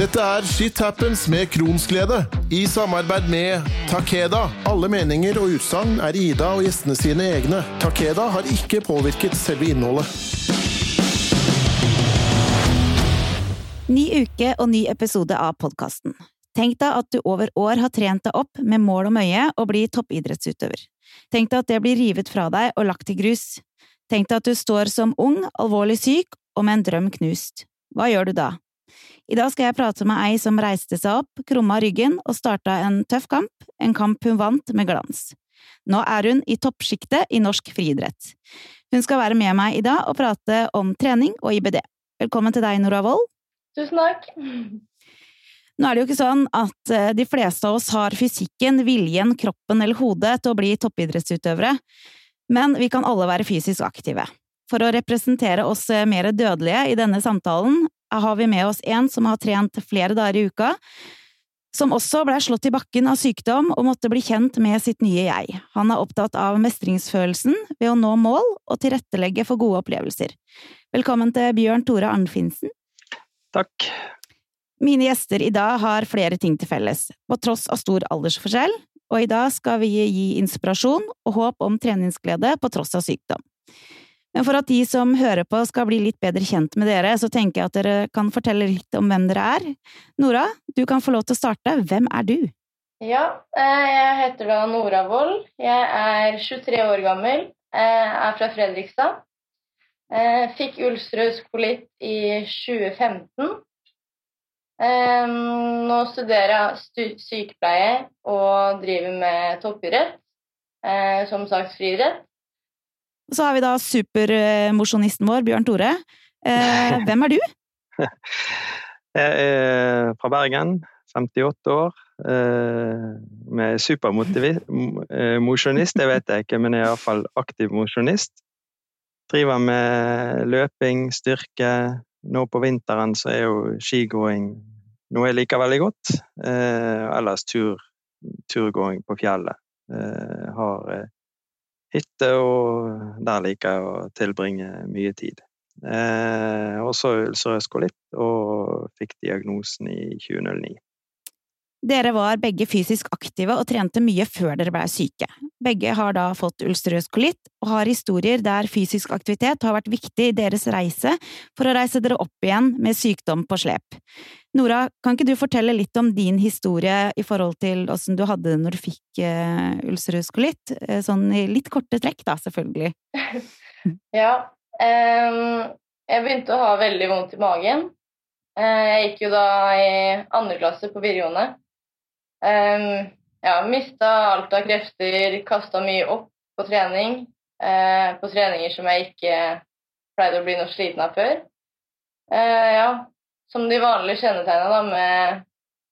Dette er Shit Happens med Kronsglede, i samarbeid med Takeda. Alle meninger og utsagn er Ida og gjestene sine egne. Takeda har ikke påvirket selve innholdet. Ny uke og ny episode av podkasten. Tenk deg at du over år har trent deg opp med mål om øye å bli toppidrettsutøver. Tenk deg at det blir rivet fra deg og lagt til grus. Tenk deg at du står som ung, alvorlig syk og med en drøm knust. Hva gjør du da? I dag skal jeg prate med ei som reiste seg opp, krumma ryggen og starta en tøff kamp, en kamp hun vant med glans. Nå er hun i toppsjiktet i norsk friidrett. Hun skal være med meg i dag og prate om trening og IBD. Velkommen til deg, Nora Wold. Tusen takk. Nå er det jo ikke sånn at eh, de fleste av oss har fysikken, viljen, kroppen eller hodet til å bli toppidrettsutøvere, men vi kan alle være fysisk aktive. For å representere oss eh, mer dødelige i denne samtalen har vi med oss en som har trent flere dager i uka, som også ble slått i bakken av sykdom og måtte bli kjent med sitt nye jeg. Han er opptatt av mestringsfølelsen ved å nå mål og tilrettelegge for gode opplevelser. Velkommen til Bjørn Tore Arnfinsen. Takk. Mine gjester i dag har flere ting til felles, på tross av stor aldersforskjell, og i dag skal vi gi inspirasjon og håp om treningsglede på tross av sykdom. Men for at de som hører på skal bli litt bedre kjent med dere, så tenker jeg at dere kan fortelle litt om hvem dere er. Nora, du kan få lov til å starte. Hvem er du? Ja, eh, jeg heter da Nora Wold. Jeg er 23 år gammel. Jeg er fra Fredrikstad. Jeg fikk ulcerøs kolitt i 2015. Nå studerer jeg sykepleie og driver med toppidrett. Eh, som sagt friidrett. Og så har vi da supermosjonisten vår, Bjørn Tore. Eh, hvem er du? Jeg er fra Bergen, 58 år. Eh, med supermosjonist, det vet jeg ikke, men jeg er iallfall aktiv mosjonist. Driver med løping, styrke. Nå på vinteren så er jo skigåing noe jeg liker veldig godt. Eh, ellers tur, turgåing på fjellet. Eh, har eh, hytte, og der liker jeg å tilbringe mye tid. Eh, også ulcerøs kolitt, og fikk diagnosen i 2009. Dere var begge fysisk aktive og trente mye før dere ble syke. Begge har da fått ulcerøs kolitt, og har historier der fysisk aktivitet har vært viktig i deres reise for å reise dere opp igjen med sykdom på slep. Nora, kan ikke du fortelle litt om din historie i forhold til åssen du hadde det når du fikk uh, ulcerøs kolitt? Uh, sånn i litt korte trekk, da, selvfølgelig. ja. Um, jeg begynte å ha veldig vondt i magen. Uh, jeg gikk jo da i andre klasse på videregående. Um, ja, mista alt av krefter, kasta mye opp på trening. på treninger som jeg ikke pleide å bli noe sliten av før. ja, som de vanlige kjennetegnene, med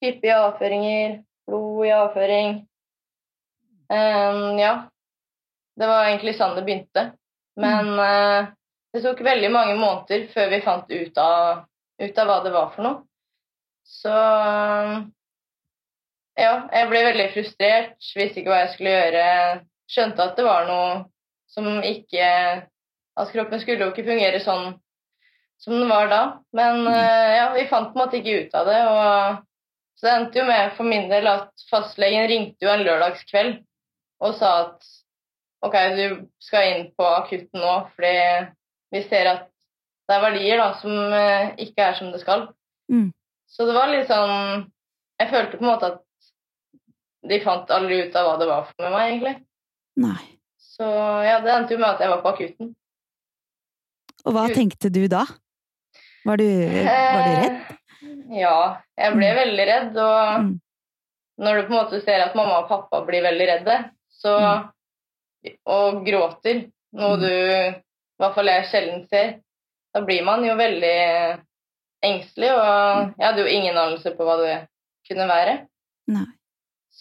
hyppige avføringer, blod i avføring. Um, ja. Det var egentlig sånn det begynte. Men uh, det tok veldig mange måneder før vi fant ut av, ut av hva det var for noe. Så ja, jeg ble veldig frustrert, visste ikke hva jeg skulle gjøre. Skjønte at det var noe som ikke At kroppen skulle jo ikke fungere sånn som den var da. Men uh, ja, vi fant på en måte ikke ut av det. og Så det endte jo med for min del at fastlegen ringte jo en lørdagskveld og sa at OK, du skal inn på akutten nå, fordi vi ser at det er verdier da, som uh, ikke er som det skal. Mm. Så det var litt sånn Jeg følte på en måte at de fant aldri ut av hva det var for meg, egentlig. Nei. Så ja, det endte jo med at jeg var på akutten. Og hva tenkte du da? Var du, var du redd? Eh, ja, jeg ble mm. veldig redd. Og mm. når du på en måte ser at mamma og pappa blir veldig redde, så, mm. og gråter, noe mm. du i hvert fall jeg sjelden ser, da blir man jo veldig engstelig. Og jeg hadde jo ingen anelse på hva det kunne være. Nei.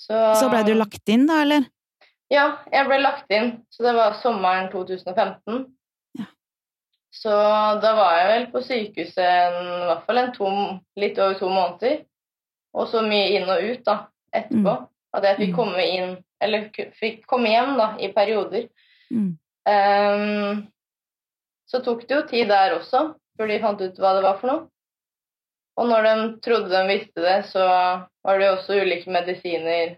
Så, så ble du lagt inn, da, eller? Ja, jeg ble lagt inn. Så det var sommeren 2015. Så da var jeg vel på sykehuset en, i hvert fall en to, litt over to måneder. Og så mye inn og ut da, etterpå. Mm. At jeg fikk mm. komme inn, eller fikk komme hjem da, i perioder. Mm. Um, så tok det jo tid der også, før de fant ut hva det var for noe. Og når de trodde de visste det, så var det også ulike medisiner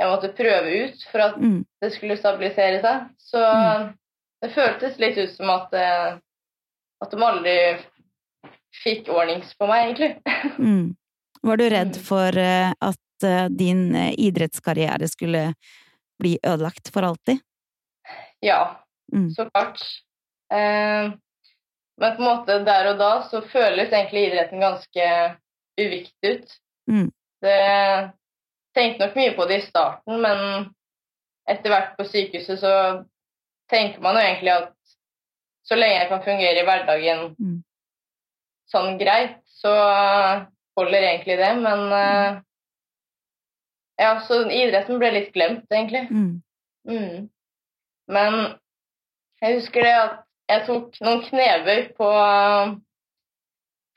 jeg måtte prøve ut for at Mm. det skulle stabilisere seg. Så Mm. det føltes litt ut som at, eh, at de aldri fikk ordnings på meg, egentlig. Mm. Var du redd Mm. for eh, at eh, din idrettskarriere skulle bli ødelagt for alltid? Ja, Mm. så klart. Eh, men på en måte der og da så føles egentlig idretten ganske uviktig ut. Mm. Det tenkte nok mye på det i starten, men etter hvert på sykehuset så tenker man jo egentlig at så lenge jeg kan fungere i hverdagen Mm. sånn greit, så holder egentlig det. Men mm. ja, så idretten ble litt glemt, egentlig. Mm. Mm. Men jeg husker det at jeg tok noen knever på,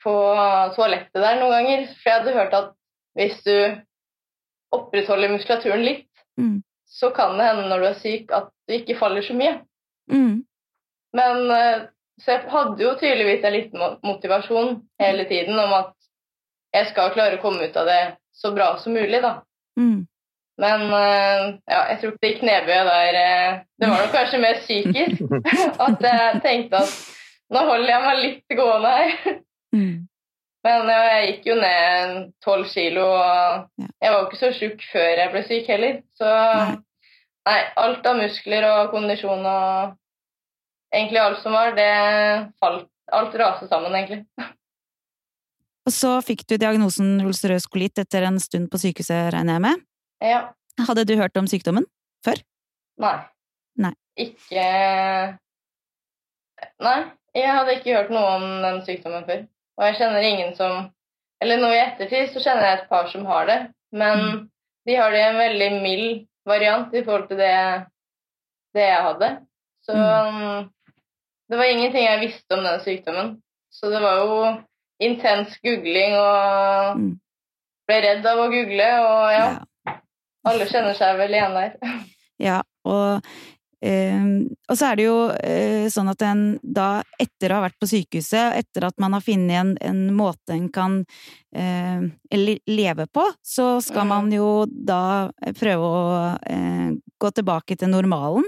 på toalettet der noen ganger. For jeg hadde hørt at hvis du opprettholder muskulaturen litt, Mm. så kan det hende når du er syk at du ikke faller så mye. Mm. Men eh, Så jeg hadde jo tydeligvis en liten motivasjon hele tiden om at jeg skal klare å komme ut av det så bra som mulig, da. Mm. Men eh, ja, jeg tror ikke Knebø der eh, Det var nok kanskje mer psykisk. At jeg tenkte at nå holder jeg meg litt gående her. Mm. Men ja, jeg gikk jo ned tolv kilo, og jeg var jo ikke så sjuk før jeg ble syk heller. Så nei, alt av muskler og kondisjon og egentlig alt som var, det falt Alt raste sammen, egentlig. Og så fikk du diagnosen ulcerøs kolitt etter en stund på sykehuset, regner jeg med. Ja. Hadde du hørt om sykdommen? før? Nei. Nei. Ikke Nei, jeg hadde ikke hørt noe om den sykdommen før. Og jeg kjenner ingen som Eller nå i ettertid så kjenner jeg et par som har det, men Mm. de har det i en veldig mild variant i forhold til det, det jeg hadde. Så Mm. det var ingenting jeg visste om den sykdommen. Så det var jo intens googling og Mm. ble redd av å google, og ja, Ja. Alle kjenner seg vel igjen der. Ja, og, eh, og så er det jo eh, sånn at en da, etter å ha vært på sykehuset, etter at man har funnet en, en måte en kan eh, leve på, så skal Mm. man jo da prøve å eh, gå tilbake til normalen.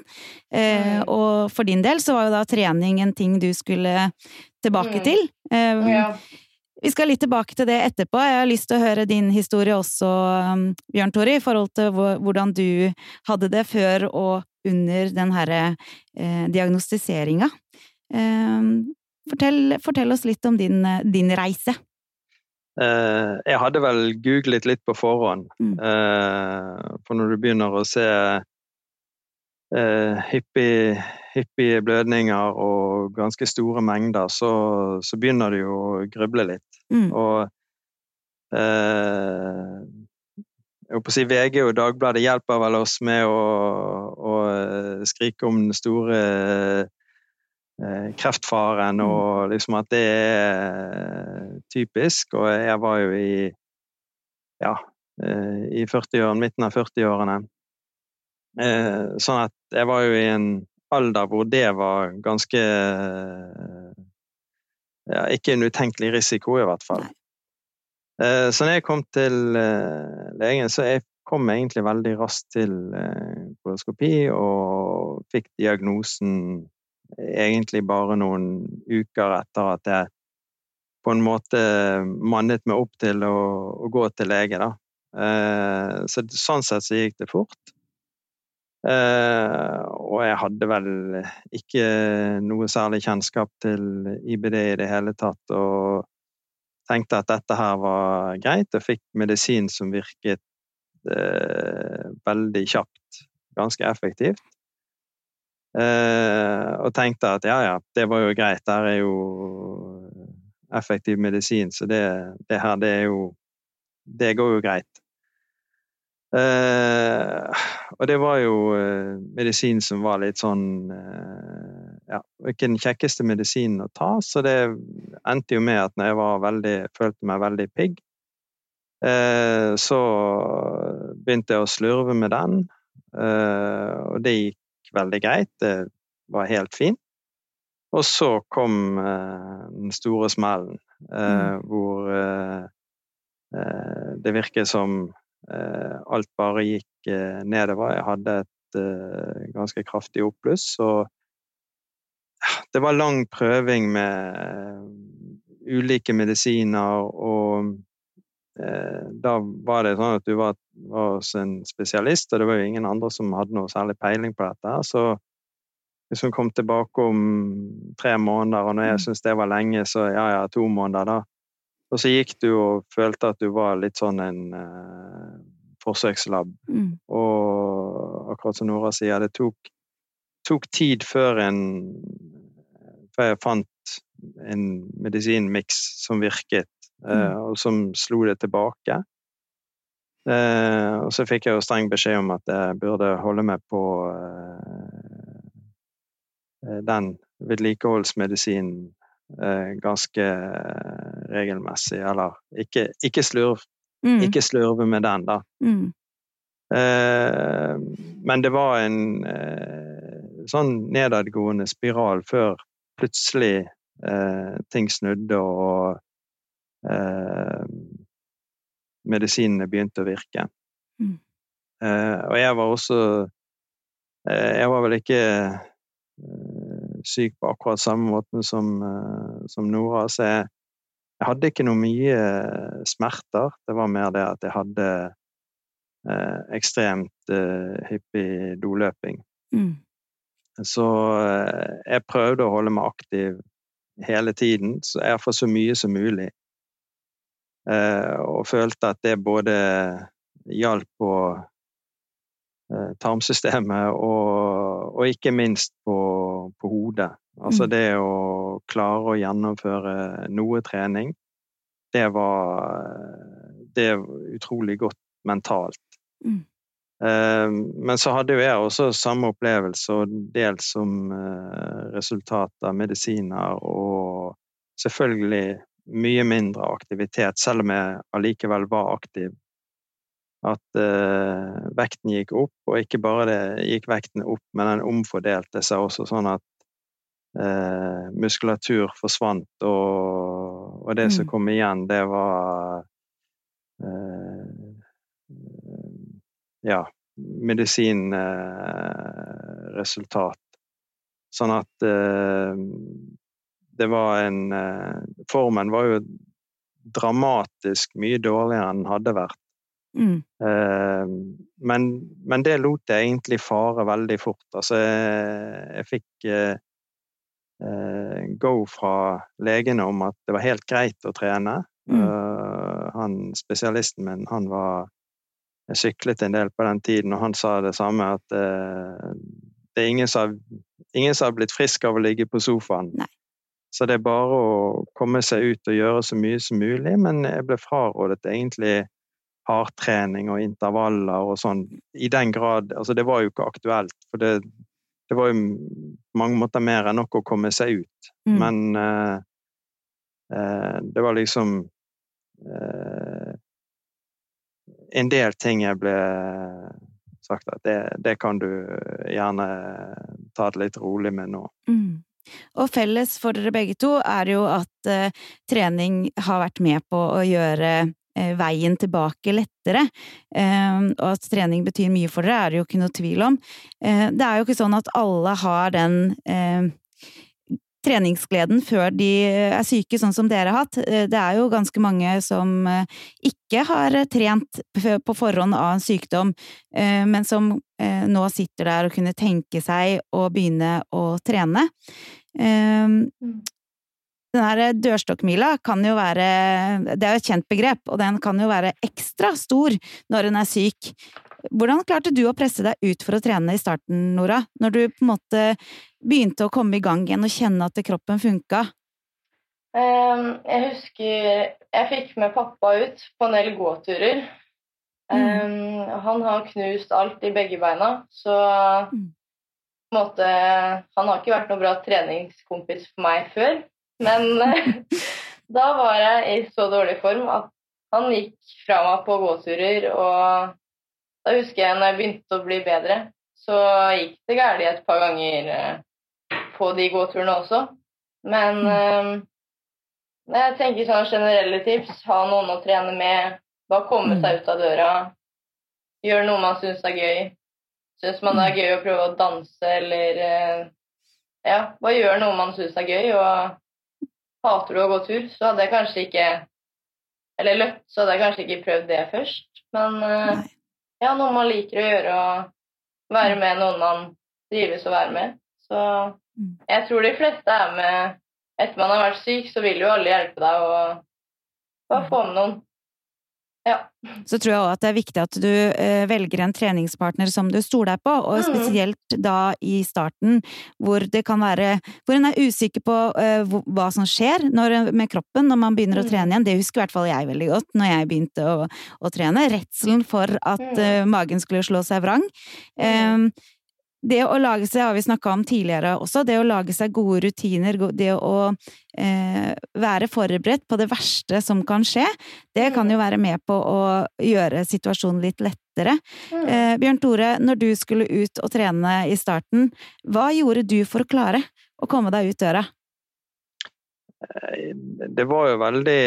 Eh, Mm. Og for din del så var jo da trening en ting du skulle tilbake Mm. til. Eh, Ja. Vi skal litt tilbake til det etterpå. Jeg har lyst til å høre din historie også, um, Bjørn Tore, i forhold til hvordan du hadde det før og under den herre eh, diagnostiseringa. Eh, fortell, fortell oss litt om din, din reise. Eh, jeg hadde vel googlet litt på forhånd. Mm. Eh, for når du begynner å se eh, hyppig, hyppige blødninger og ganske store mengder, så, så begynner det jo å gruble litt. Mm. Og eh, jeg på å si VG og Dagbladet hjelper vel oss med å, å eh, skrike om den store eh, kreftfaren, Mm. og liksom at det er typisk. Og jeg var jo i ja, eh, i 40-årene, midten av 40-årene. Eh, Sånn at jeg var jo i en alder hvor det var ganske ja, Ikke en utenkelig risiko, i hvert fall. Nei. Eh, Så når jeg kom til eh, legen, så jeg kom egentlig veldig raskt til eh, koloskopi og fikk diagnosen egentlig bare noen uker etter at jeg på en måte mannet meg opp til å, å gå til lege, da. Så sånn sett så gikk det fort. Eh, og jeg hadde vel ikke noe særlig kjennskap til IBD i det hele tatt, og tenkte at dette her var greit, og fikk medisin som virket eh, veldig kjapt, ganske effektivt. Eh, og tenkte at ja, ja, det var jo greit, der er jo effektiv medisin, så det, det her, det er jo Det går jo greit. Eh, og det var jo eh, medisin som var litt sånn eh, Ja, ikke den kjekkeste medisinen å ta, så det endte jo med at når jeg var veldig, følte meg veldig pigg, eh, så begynte jeg å slurve med den, eh, og det gikk veldig greit. Det var helt fint. Og så kom eh, den store smellen, eh, hvor det virker som alt bare gikk nedover. Jeg hadde et ganske kraftig oppbluss. Og det var lang prøving med ulike medisiner, og da var det sånn at du var, var hos en spesialist, og det var jo ingen andre som hadde noe særlig peiling på dette. Så hvis hun kom tilbake om tre måneder, og når jeg mm. syntes det var lenge, så ja ja, to måneder, da. Og så gikk du og følte at du var litt sånn en uh, forsøkslab. Mm. Og akkurat som Nora sier, det tok, tok tid før en Før jeg fant en medisinmiks som virket, uh, mm. og som slo det tilbake. Uh, og så fikk jeg jo streng beskjed om at jeg burde holde meg på Eh, den vedlikeholdsmedisinen eh, ganske regelmessig. Eller ikke, ikke slurv. Mm. Ikke slurve med den, da. Mm. Eh, men det var en sånn nedadgående spiral før plutselig ting snudde og medisinene begynte å virke. Mm. og jeg var også Jeg var vel ikke syk på akkurat samme måten som, eh, som Nora. Så jeg, jeg, hadde ikke noe mye eh, smerter. Det var mer det at jeg hadde eh, ekstremt eh, hyppig doløping. Mm. Så eh, jeg prøvde å holde meg aktiv hele tiden, så jeg får så mye som mulig. Eh, og følte at det både hjalp på tarmsystemet og, og ikke minst på på hodet. Altså mm. det å klare å gjennomføre noe trening, det var Det er utrolig godt mentalt. Mm. Eh, men så hadde jo jeg også samme opplevelse, og dels som eh, resultat av medisiner og selvfølgelig mye mindre aktivitet, selv om jeg allikevel var aktiv at eh, vekten gikk opp, og ikke bare det gikk vekten opp, men den omfordelte seg også sånn at eh, muskulatur forsvant, og, og det mm. som kom igjen, det var eh, ja, medisinresultat. Sånn at det var en Formen var jo dramatisk mye dårligere enn den hadde vært. Mm. Uh, men, men, det lot jeg egentlig fare veldig fort. Altså, jeg, jeg fikk uh, uh, go fra legene om at det var helt greit å trene. Mm. han spesialisten min, han var Jeg syklet en del på den tiden, og han sa det samme, at det er ingen som, ingen som har blitt frisk av å ligge på sofaen. Nei. Så det er bare å komme seg ut og gjøre så mye som mulig, men jeg ble frarådet egentlig hardtrening og intervaller og sånn, i den grad Altså, det var jo ikke aktuelt, for det, det var jo på mange måter mer enn nok å komme seg ut. Mm. Men uh, uh, det var liksom uh, En del ting jeg ble sagt at det, det, kan du gjerne ta det litt rolig med nå. Mm. Og felles for dere begge to er jo at trening har vært med på å gjøre veien tilbake lettere. Eh, og at trening betyr mye for dere, er det jo ikke noe tvil om. Eh, det er jo ikke sånn at alle har den treningsgleden før de er syke, sånn som dere har hatt. Det er jo ganske mange som ikke har trent på forhånd av en sykdom, men som nå sitter der og kunne tenke seg å begynne å trene. Den her dørstokkmila kan jo være Det er jo et kjent begrep, og den kan jo være ekstra stor når en er syk. Hvordan klarte du å presse deg ut for å trene i starten, Nora? Når du på en måte begynte å komme i gang igjen og kjenne at kroppen funka? Um, jeg husker jeg fikk med pappa ut på en del gåturer. Mm. Han har knust alt i begge beina, så mm. på en måte Han har ikke vært noen bra treningskompis for meg før. Men da var jeg i så dårlig form at han gikk fra meg på gåturer, og da husker jeg når jeg begynte å bli bedre, så gikk det galt et par ganger eh, på de gåturene også. Men mm. eh, jeg tenker sånn generelle tips ha noen å trene med, Bare komme Mm. seg ut av døra, gjøre noe man syns er gøy. Syns man det er gøy å prøve å danse eller eh, Ja, bare gjøre noe man syns er gøy, og hater du å gå tur, så hadde jeg kanskje ikke Eller løpt, så hadde jeg kanskje ikke prøvd det først. Men uh, ja, noe man liker å gjøre, og være med noen man trives å være med. Så Mm. jeg tror de fleste er med etter man har vært syk, så vil jo alle hjelpe deg å bare få med noen. Ja. Så tror jeg òg at det er viktig at du eh, velger en treningspartner som du stoler på, og Mhm. spesielt da i starten, hvor det kan være Hvor en er usikker på eh, hva som skjer når, med kroppen når man begynner å Mhm. trene igjen. Det husker i hvert fall jeg veldig godt når jeg begynte å, å trene. Redselen for at eh, magen skulle slå seg vrang. Mhm. Eh, det å lage seg, har vi snakka om tidligere også, det å lage seg gode rutiner, det å eh, være forberedt på det verste som kan skje, det kan jo være med på å gjøre situasjonen litt lettere. Mm. Eh, Bjørn Tore, når du skulle ut og trene i starten, hva gjorde du for å klare å komme deg ut døra? Det var jo veldig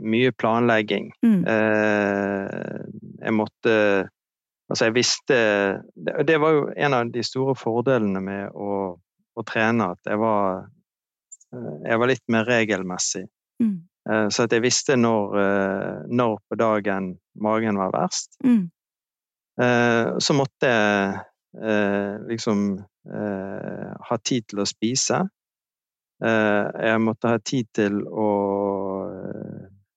mye planlegging. Mm. Eh, jeg måtte Altså, jeg visste det, det var jo en av de store fordelene med å, å trene, at jeg var eh, Jeg var litt mer regelmessig. Mm. Eh, så at jeg visste når, eh, når på dagen magen var verst. Mm. Så måtte jeg liksom ha tid til å spise. Jeg måtte ha tid til å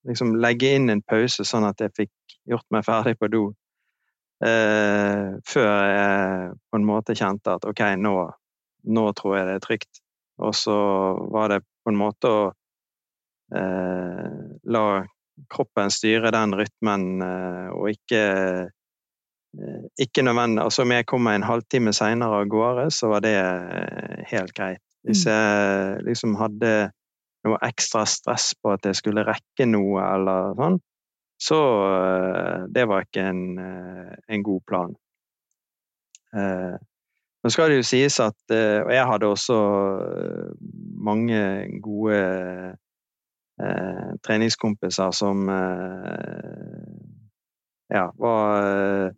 liksom legge inn en pause, sånn at jeg fikk gjort meg ferdig på do. Eh, før jeg på en måte kjente at ok, nå, nå tror jeg det er trygt. Og så var det på en måte å eh, la kroppen styre den rytmen, eh, og ikke eh, ikke nødvendig Altså om jeg kommer en halvtime seinere av gårde, så var det eh, helt greit. Hvis jeg liksom hadde noe ekstra stress på at jeg skulle rekke noe eller sånn, så eh, det var ikke en, eh, en god plan. Eh, Nå skal det jo sies at Og jeg hadde også mange gode eh, treningskompiser som eh, ja, var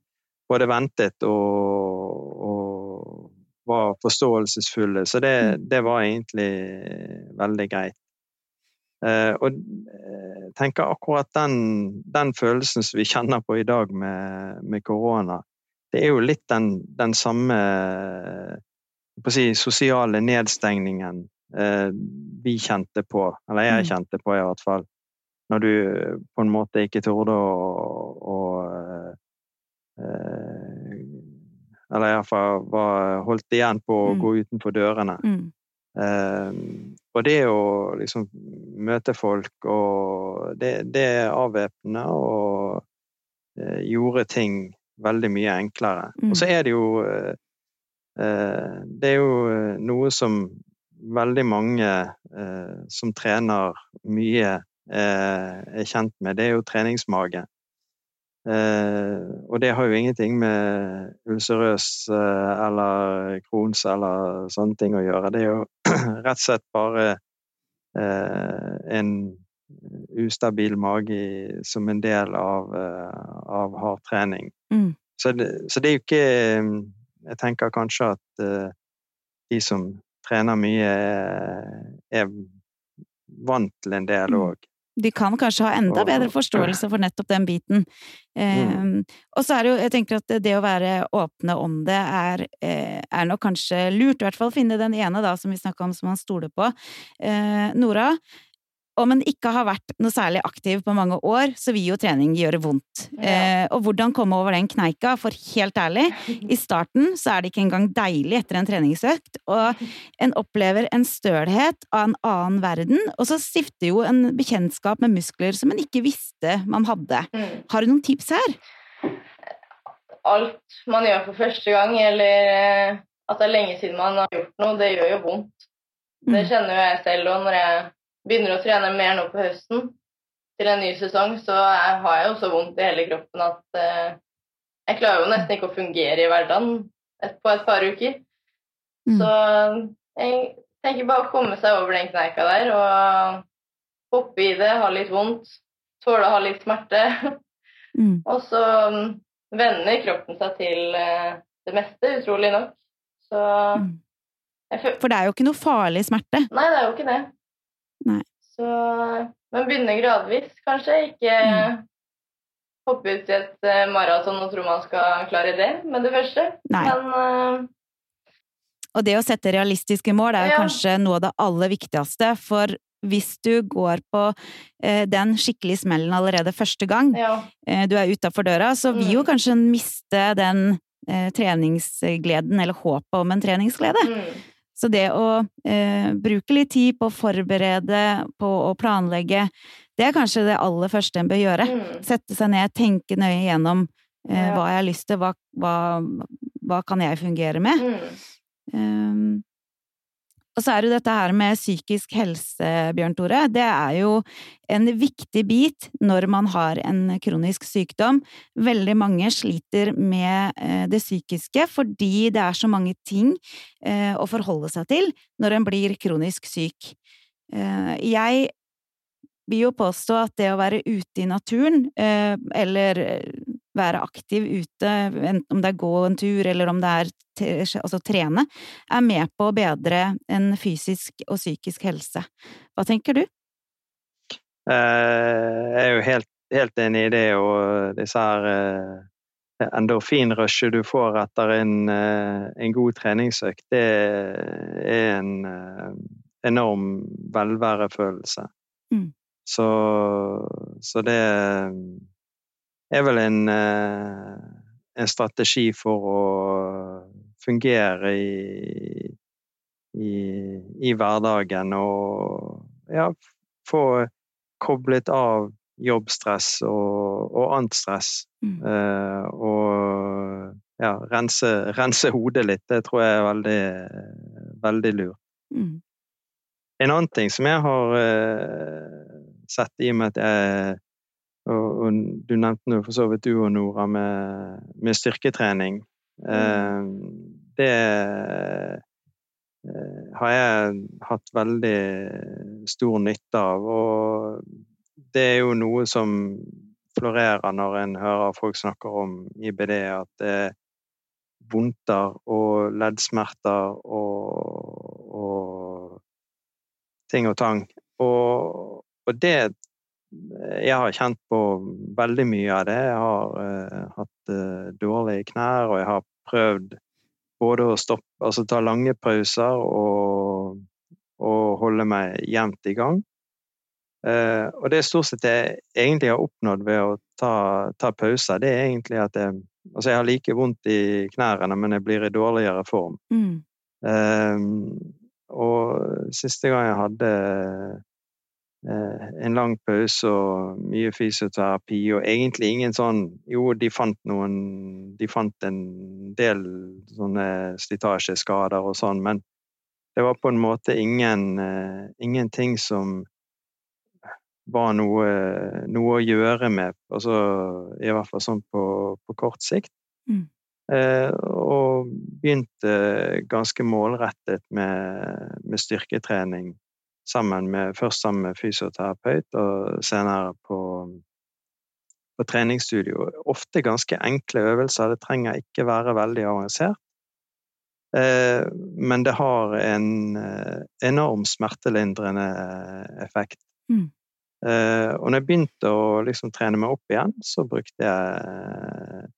både ventet og, og var forståelsesfulle. Så det, det var egentlig veldig greit. Eh, og tenker akkurat den, den følelsen som vi kjenner på i dag med, med korona, det er jo litt den, den samme å si, sosiale nedstengningen eh, vi kjente på, eller jeg Mm. kjente på i hvert fall, når du på en måte ikke torde å, å eh, Eller iallfall var holdt igjen på å Mm. gå utenfor dørene. Mm. Og det å liksom møte folk og Det, det er avvæpnende og eh, gjorde ting veldig mye enklere. Mm. Og så er det jo eh, eh, Det er jo eh, noe som veldig mange eh, som trener mye, eh, er kjent med. Det er jo treningsmage. Eh, og det har jo ingenting med ulcerøs eh, eller Crohns eller sånne ting å gjøre. Det er jo rett og slett bare eh, en ustabil mage som en del av, av hard trening. Mm. Så, det, så det er jo ikke Jeg tenker kanskje at de som trener mye, er, er vant til en del Mm. òg. De kan kanskje ha enda bedre forståelse for nettopp den biten. Eh, og så er det jo, jeg tenker at det å være åpne om det er, eh, er nok kanskje lurt. I hvert fall finne den ene da, som vi snakka om, som man stoler på. Eh, Nora, om en ikke har vært noe særlig aktiv på mange år, så vil jo trening gjøre vondt. Ja. Eh, og hvordan komme over den kneika, for helt ærlig, i starten så er det ikke engang deilig etter en treningsøkt, og en opplever en stølhet av en annen verden, og så stifter jo en bekjentskap med muskler som en ikke visste man hadde. Mm. Har du noen tips her? Alt man gjør for første gang, eller eh, at det er lenge siden man har gjort noe, det gjør jo vondt. Det Mm. kjenner jo jeg selv òg når jeg begynner å trene mer nå på høsten til en ny sesong, så jeg har jeg jo så vondt i hele kroppen at eh, jeg klarer jo nesten ikke å fungere i hverdagen et, på et par uker. Mm. Så jeg tenker bare å komme seg over den kneika der og hoppe i det, ha litt vondt, tåle å ha litt smerte. Mm. Og så vender venner kroppen seg til eh, det meste, utrolig nok. Så Mm. For det er jo ikke noe farlig smerte. Nei, det er jo ikke det. Nei. Så Men begynne gradvis, kanskje. Ikke Mm. hoppe ut i et eh, maraton og tro man skal klare det med det første. Nei. Men uh... Og det å sette realistiske mål er jo Ja. kanskje noe av det aller viktigste, for hvis du går på eh, den skikkelige smellen allerede første gang, ja. eh, du er utafor døra, så vil jo Mm. kanskje miste den eh, treningsgleden, eller håpet om en treningsglede. Mm. Så det å eh, bruke litt tid på å forberede, på å planlegge, det er kanskje det aller første en bør gjøre. Mm. Sette seg ned, tenke nøye gjennom eh, Ja. hva jeg har lyst til, hva, hva, hva kan jeg fungere med? Mm. Um, og så er jo dette her med psykisk helse, Bjørn Tore. Det er jo en viktig bit når man har en kronisk sykdom. Veldig mange sliter med eh, det psykiske fordi det er så mange ting eh, å forholde seg til når en blir kronisk syk. Eh, jeg vil jo påstå at det å være ute i naturen, eller være aktiv ute, enten om det er gå en tur eller om det er altså trene, er med på å bedre en fysisk og psykisk helse. Hva tenker du? Eh, Jeg er jo helt, helt enig i det, og disse her eh, endorfinrushet du får etter en, eh, en god treningsøkt, det er en enorm velværefølelse. Mm. Så, så det er vel en, eh, en strategi for å fungere i, i, i hverdagen og ja, få koblet av jobbstress og, og annet stress. Mm. Uh, og ja, rense, rense hodet litt. Det tror jeg er veldig, veldig lurt. Mm. En annen ting som jeg har uh, sett i og med at jeg og, og du nevnte nå for så vidt du og Nora med, med styrketrening. Eh, det eh, har jeg hatt veldig stor nytte av, og det er jo noe som florerer når en hører folk snakker om IBD, at det er vondter og leddsmerter og, og ting og tang. Og, og det Jeg har kjent på veldig mye av det. Jeg har uh, hatt uh, dårlige knær, og jeg har prøvd både å stoppe, altså ta lange pauser og, og holde meg jevnt i gang. Uh, og det stort sett jeg egentlig har oppnådd ved å ta, ta pauser, det er egentlig at jeg Altså, jeg har like vondt i knærne, men jeg blir i dårligere form. Mm. Og siste gang jeg hadde en lang pause og mye fysioterapi, og egentlig ingen sånn Jo, de fant noen De fant en del sånne slitasjeskader og sånn, men det var på en måte ingen eh, ingenting som var noe, noe å gjøre med, altså i hvert fall sånn på, på kort sikt. Mm. Eh, og begynte ganske målrettet med, med styrketrening sammen med, først sammen med fysioterapeut og senere på, på treningsstudio. Ofte ganske enkle øvelser, det trenger ikke være veldig avansert. Eh, men det har en eh, enorm smertelindrende effekt. Mm. Eh, og når jeg begynte å liksom trene meg opp igjen, så brukte jeg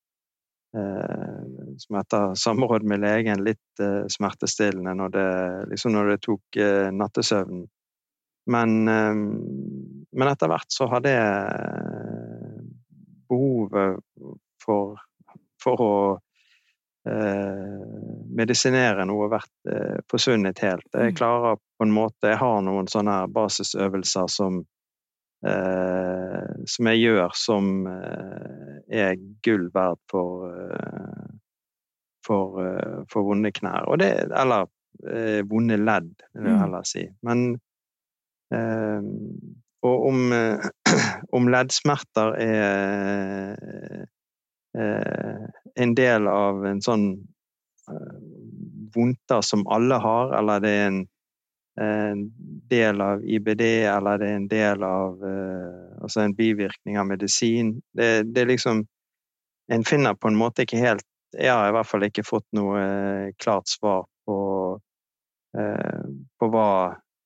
som etter samråd med legen, litt smertestillende når det, liksom når det tok nattesøvnen. Men, eh, men etter hvert så hadde jeg behovet for, for å eh, medisinere noe vært eh, forsvunnet helt. Jeg Mm. klarer på en måte Jeg har noen sånne her basisøvelser som eh, som jeg gjør som eh, er gull verdt for eh, for, eh, for vonde knær. Og det, eller eh, vonde ledd, vil jeg Mm. heller si. Men eh, Og om, eh, om leddsmerter er eh, en del av en sånn eh, vondter som alle har, eller det er en en del av IBD, eller det er en del av Altså en bivirkning av medisin. Det, det er liksom En finner på en måte ikke helt Jeg har i hvert fall ikke fått noe klart svar på, på hva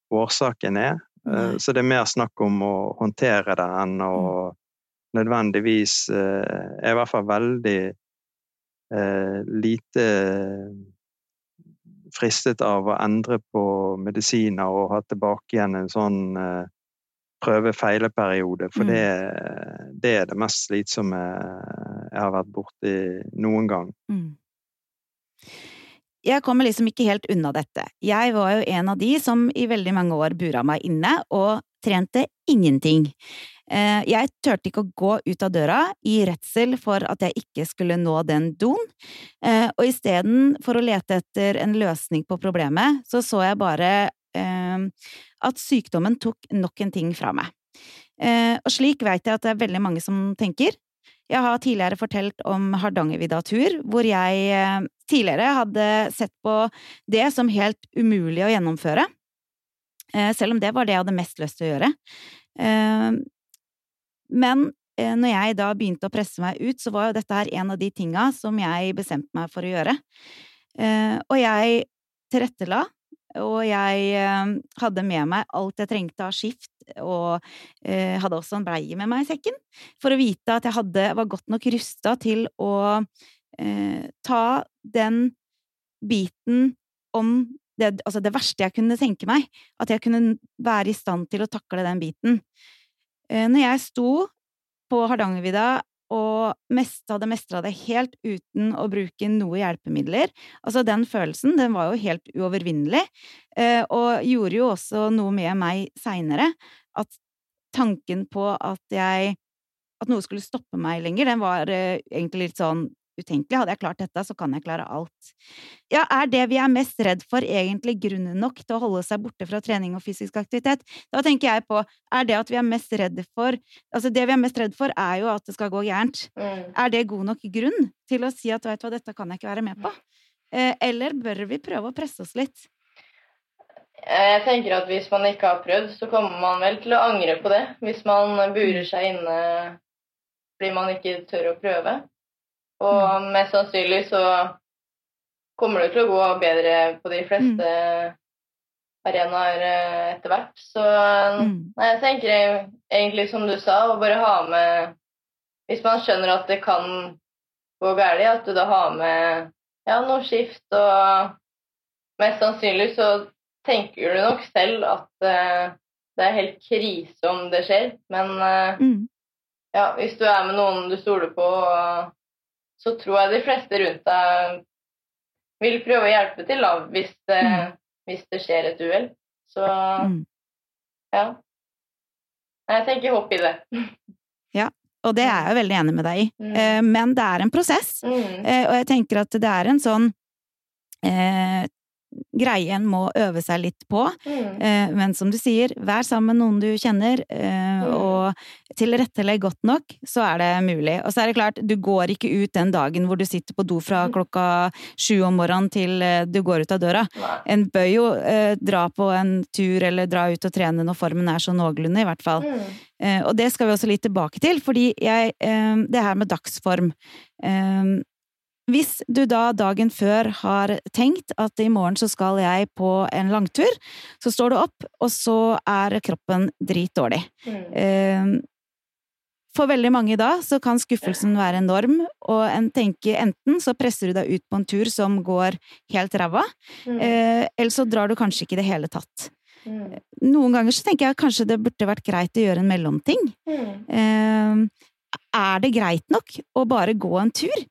årsaken er. Nei. Så det er mer snakk om å håndtere det enn å mm. nødvendigvis Jeg er i hvert fall veldig eh, lite fristet av å endre på medisiner og ha tilbake igjen en sånn eh, prøve-feile-periode. For mm. det, det, er det mest slitsomme jeg har vært borti noen gang. Mm. Jeg kommer liksom ikke helt unna dette. Jeg var jo en av de som i veldig mange år bura meg inne og trente ingenting. Eh, jeg turte ikke å gå ut av døra i redsel for at jeg ikke skulle nå den doen, eh, og istedenfor å lete etter en løsning på problemet, så så jeg bare eh, at sykdommen tok nok en ting fra meg. Og slik vet jeg at det er veldig mange som tenker. Jeg har tidligere fortalt om Hardangervidda tur, hvor jeg tidligere hadde sett på det som helt umulig å gjennomføre, selv om det var det jeg hadde mest lyst til å gjøre. Men eh, når jeg da begynte å presse meg ut, så var jo dette her en av de tinga som jeg bestemte meg for å gjøre. Eh, og jeg tilrettela, og jeg eh, hadde med meg alt jeg trengte av skift, og hadde også en bleie med meg i sekken, for å vite at jeg hadde, var godt nok rusta til å ta den biten om det, altså det verste jeg kunne tenke meg, at jeg kunne være i stand til å takle den biten. Eh, når jeg sto på Hardangervidda og mest, hadde mestra det helt uten å bruke noe hjelpemidler. Altså, den følelsen, den var jo helt uovervinnelig, eh, og gjorde jo også noe med meg seinere. At tanken på at jeg At noe skulle stoppe meg lenger, den var eh, egentlig litt sånn utenkelig. Hadde jeg klart dette, så kan jeg klare alt. Ja, er det vi er mest redd for egentlig grunnen nok til å holde seg borte fra trening og fysisk aktivitet? Da tenker jeg på, er det at vi er mest redde for Altså, det vi er mest redd for, er jo at det skal gå gærent. Mm. Er det god nok grunn til å si at veit du hva, dette kan jeg ikke være med på? Eh, eller bør vi prøve å presse oss litt? Jeg tenker at hvis man ikke har prøvd, så kommer man vel til å angre på det. Hvis man burer seg inne fordi man ikke tør å prøve. Og mest sannsynlig så kommer det til å gå bedre på de fleste mm. arenaer eh, etter hvert. Så mm. nei, jeg tenker egentlig som du sa, å bare ha med Hvis man skjønner at det kan gå galt, at du da har med ja, noe skift, og mest sannsynlig så tenker du nok selv at uh, det er helt krise om det skjer, men uh, mm. ja, hvis du er med noen du stoler på og så tror jeg de fleste rundt deg vil prøve å hjelpe til da, hvis det, mm. hvis det skjer et uhell. Så mm. ja. Jeg tenker hopp i det. Ja, og det er jeg veldig enig med deg i. Mm. Eh, men det er en prosess, mm. eh, og jeg tenker at det er en sånn eh, greie en må øve seg litt på. Mm. Eh, men som du sier, vær sammen med noen du kjenner, eh, mm. og tilrettelegg godt nok, så er det mulig. Og så er det klart, du går ikke ut den dagen hvor du sitter på do fra mm. klokka sju om morgenen til eh, du går ut av døra. Nei. En bør jo eh, dra på en tur eller dra ut og trene når formen er så noenlunde, i hvert fall. Mm. Og det skal vi også litt tilbake til, fordi jeg Det her med dagsform hvis du da dagen før har tenkt at i morgen så skal jeg på en langtur, så står du opp, og så er kroppen dritdårlig. Mm. Ehm, for veldig mange da så kan skuffelsen være enorm, og en tenker enten så presser du deg ut på en tur som går helt ræva, mm. Eh, eller så drar du kanskje ikke i det hele tatt. Mm. Noen ganger så tenker jeg kanskje det burde vært greit å gjøre en mellomting. Mm. Ehm, er det greit nok å bare gå en tur?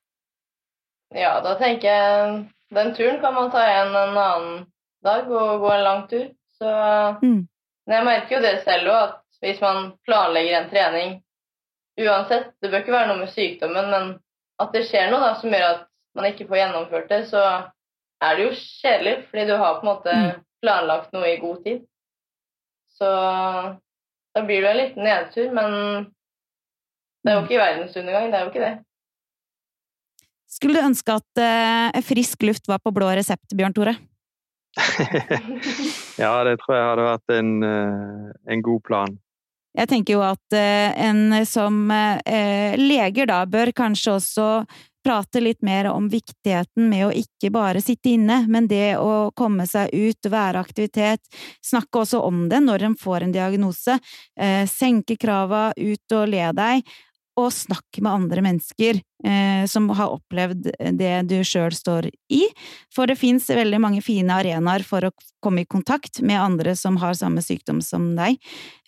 Ja, da tenker jeg den turen kan man ta igjen en annen dag og gå en lang tur. Så mm. Men jeg merker jo det selv òg, at hvis man planlegger en trening uansett, det bør ikke være noe med sykdommen, men at det skjer noe da, som gjør at man ikke får gjennomført det, så er det jo kjedelig, fordi du har på en måte mm. planlagt noe i god tid. Så da blir det en liten nedtur, men det er jo ikke verdensundergang, det er jo ikke det. Skulle du ønske at uh, frisk luft var på blå resept, Bjørn Tore? Ja, det tror jeg hadde vært en, eh, en god plan. Jeg tenker jo at eh, en som eh, leger da bør kanskje også prate litt mer om viktigheten med å ikke bare sitte inne, men det å komme seg ut, være aktivitet, snakke også om det når en får en diagnose, eh, senke krava, ut og le deg, og snakk med andre mennesker eh, som har opplevd det du sjøl står i, for det fins veldig mange fine arenaer for å komme i kontakt med andre som har samme sykdom som deg.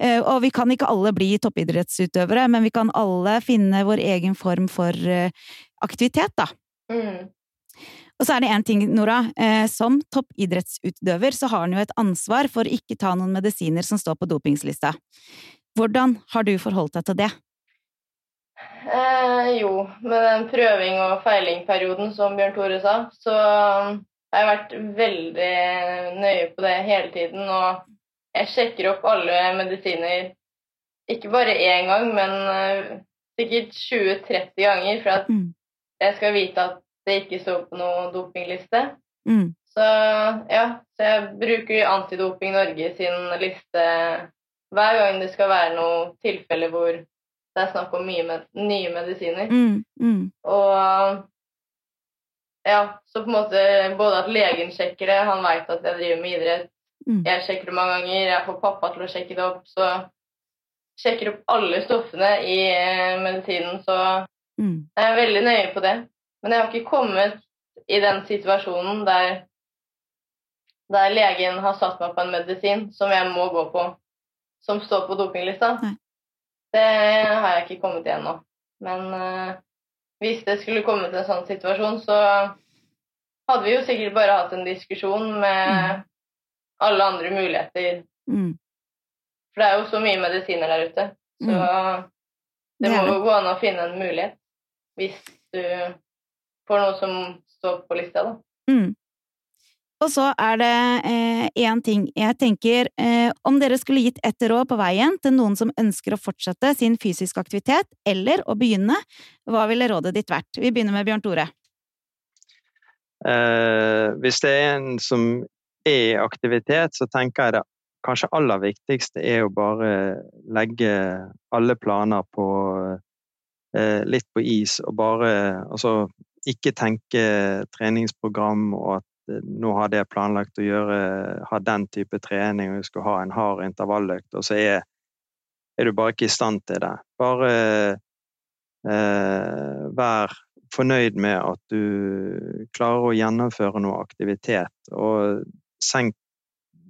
Eh, og vi kan ikke alle bli toppidrettsutøvere, men vi kan alle finne vår egen form for eh, aktivitet, da. Mm. Og så er det én ting, Nora. Eh, som toppidrettsutøver så har en jo et ansvar for å ikke ta noen medisiner som står på dopingslista. Hvordan har du forholdt deg til det? Eh, jo, med den prøving- og feilingperioden som Bjørn Tore sa, så har jeg vært veldig nøye på det hele tiden. Og jeg sjekker opp alle medisiner, ikke bare én gang, men eh, sikkert 20-30 ganger, for at Mm. jeg skal vite at det ikke står på noen dopingliste. Mm. Så ja, så jeg bruker Antidoping Norge sin liste hver gang det skal være noe tilfelle hvor det er snakk om mye med, nye medisiner. Mm. Mm. Og ja, så på en måte både at legen sjekker det, han veit at jeg driver med idrett, Mm. jeg sjekker det mange ganger, jeg får pappa til å sjekke det opp, så sjekker opp alle stoffene i eh, medisinen, så Mm. jeg er veldig nøye på det. Men jeg har ikke kommet i den situasjonen der, der legen har satt meg på en medisin som jeg må gå på, som står på dopinglista. Nei. Det har jeg ikke kommet igjen nå. Men uh, hvis det skulle komme til en sånn situasjon, så hadde vi jo sikkert bare hatt en diskusjon med Mm. alle andre muligheter. Mm. For det er jo så mye medisiner der ute. Så Mm. det må jo gå an å finne en mulighet hvis du får noe som står på lista, da. Og så er det én ting. Jeg tenker, eh, om dere skulle gitt ett råd på veien til noen som ønsker å fortsette sin fysiske aktivitet, eller å begynne, hva ville rådet ditt vært? Vi begynner med Bjørn Tore. Eh, hvis det er en som er i aktivitet, så tenker jeg det kanskje aller viktigste er å bare legge alle planer på eh, litt på is, og bare altså ikke tenke treningsprogram og at eh, nå hadde jeg planlagt å gjøre ha den type trening, og jeg skulle ha en hard intervalløkt, og så er, er du bare ikke i stand til det. Bare eh, vær fornøyd med at du klarer å gjennomføre noe aktivitet, og senk,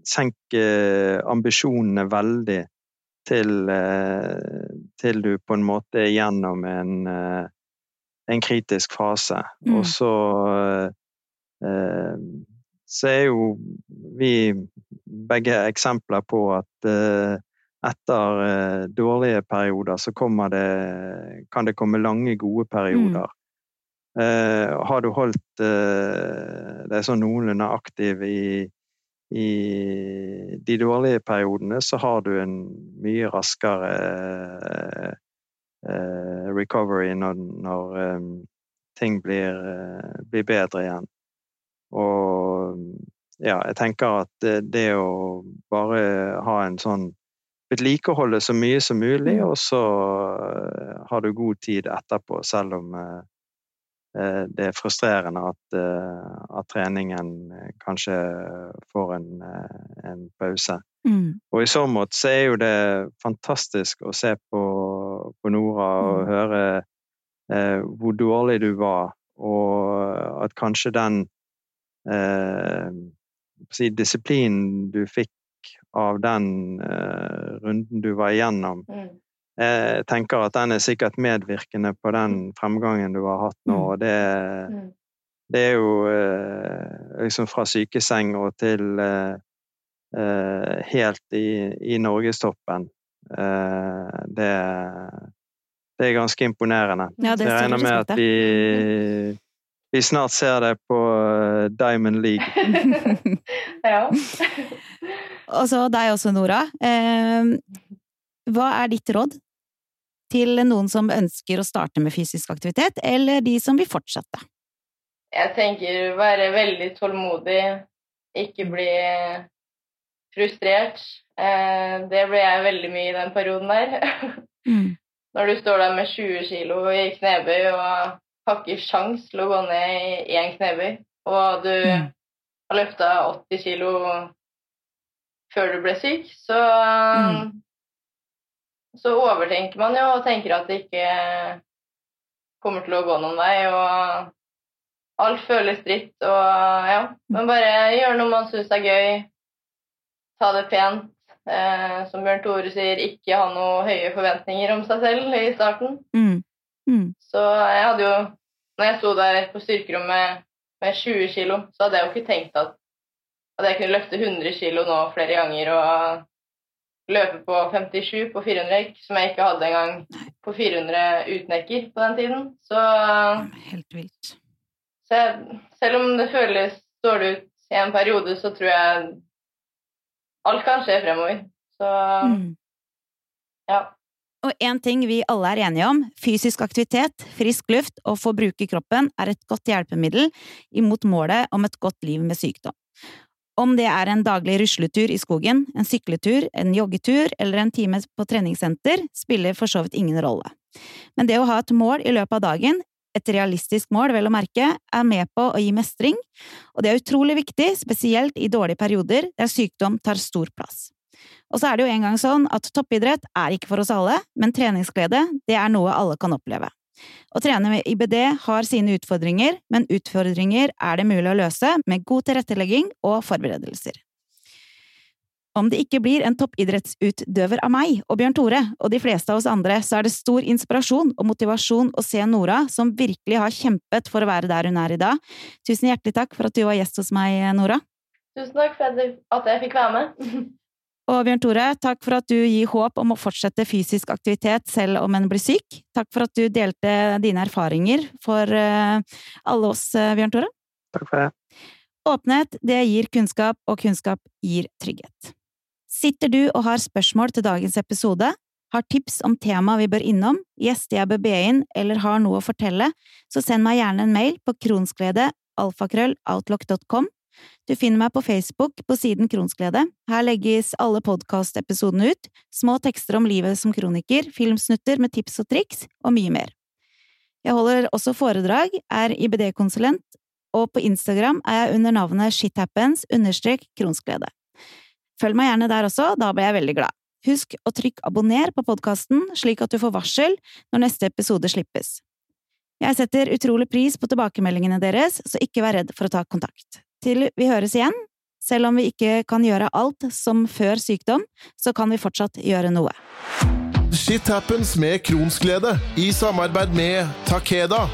senk eh, ambisjonene veldig til, eh, til du på en måte er gjennom en, eh, en kritisk fase. Mm. Og så så er jo vi begge eksempler på at eh, etter eh, dårlige perioder så kommer det, kan det komme lange, gode perioder. Eh, har du holdt uh, deg sånn noenlunde aktiv i, i de dårlige periodene, så har du en mye raskere uh, eh, recovery når, når um, ting blir, eh, blir bedre igjen. Og ja, jeg tenker at det, det å bare ha en sånn Vedlikeholde så mye som mulig, og så eh, har du god tid etterpå, selv om eh, eh, det er frustrerende at, at treningen kanskje får en, en pause. Mm. Og i så måte så er jo det fantastisk å se på, på Nora og Mm. høre eh, hvor dårlig du var, og at kanskje den si, disiplinen du fikk av den eh, runden du var igjennom, Mm. jeg tenker at den er sikkert medvirkende på den fremgangen du har hatt nå. Mm. og det, Mm. det er jo eh, liksom fra sykeseng og til eh, eh, helt i, i norgestoppen. Eh, det, det er ganske imponerende. Ja, jeg regner med at av. vi, snart ser det på eh, Diamond League. ja. Og så deg også, Nora. Eh, hva er ditt råd til noen som ønsker å starte med fysisk aktivitet, eller de som vil fortsette? Jeg tenker være veldig tålmodig, ikke bli frustrert. Eh, det ble jeg veldig mye i den perioden der. Mm. Når du står der med 20 kilo i knebøy og har ikke sjans til å gå ned i én knebøy, og du Mm. har løfta 80 kilo før du ble syk, så Mm. så overtenker man jo og tenker at det ikke kommer til å gå noen vei, og alt føles dritt, og ja. Men bare gjør noe man syns er gøy, ta det pent. Eh, som Bjørn Tore sier, ikke ha noe høye forventninger om seg selv i starten. Mm. Mm. Så jeg hadde jo Når jeg sto der på styrkerommet med 20 kilo, så hadde jeg jo ikke tenkt at, at jeg kunne løfte 100 kilo nå flere ganger og løpe på 57 på 400 rekk, som jeg ikke hadde engang på 400 utnekker på den tiden. Så, Helt vilt. så jeg, selv om det føles dårlig ut i en periode, så tror jeg alt kan skje fremover. Så Mm. ja. Og én ting vi alle er enige om, fysisk aktivitet, frisk luft og få bruke kroppen er et godt hjelpemiddel imot målet om et godt liv med sykdom. Om det er en daglig rusletur i skogen, en sykletur, en joggetur eller en time på treningssenter, spiller for så vidt ingen rolle. Men det å ha et mål i løpet av dagen, et realistisk mål vel å merke, er med på å gi mestring, og det er utrolig viktig, spesielt i dårlige perioder der sykdom tar stor plass. Og så er det jo en gang sånn at toppidrett er ikke for oss alle, men treningsglede, det er noe alle kan oppleve. Å trene med IBD har sine utfordringer, men utfordringer er det mulig å løse med god tilrettelegging og forberedelser. Om det ikke blir en toppidrettsutøver av meg og Bjørn Tore og de fleste av oss andre, så er det stor inspirasjon og motivasjon å se Nora, som virkelig har kjempet for å være der hun er i dag. Tusen hjertelig takk for at du var gjest hos meg, Nora. Tusen takk for at jeg fikk være med. Og Bjørn Tore, takk for at du gir håp om å fortsette fysisk aktivitet selv om en blir syk. Takk for at du delte dine erfaringer for eh, alle oss, eh, Bjørn Tore. Takk for det. Åpenhet, det gir kunnskap, og kunnskap gir trygghet. Sitter du og har spørsmål til dagens episode, har tips om tema vi bør innom, gjester jeg bør be inn, eller har noe å fortelle, så send meg gjerne en mail på kronsglede alfakrølloutlook.com. Du finner meg på Facebook på siden Kronsglede. Her legges alle podkastepisodene ut, små tekster om livet som kroniker, filmsnutter med tips og triks, og mye mer. Jeg holder også foredrag, er IBD-konsulent, og på Instagram er jeg under navnet shithappens understrek kronsglede. Følg meg gjerne der også, da blir jeg veldig glad. Husk å trykke abonner på podkasten, slik at du får varsel når neste episode slippes. Jeg setter utrolig pris på tilbakemeldingene deres, så ikke vær redd for å ta kontakt. Til vi høres igjen, selv om vi ikke kan gjøre alt som før sykdom, så kan vi fortsatt gjøre noe. Shit happens med Kronsglede i samarbeid med Takeda.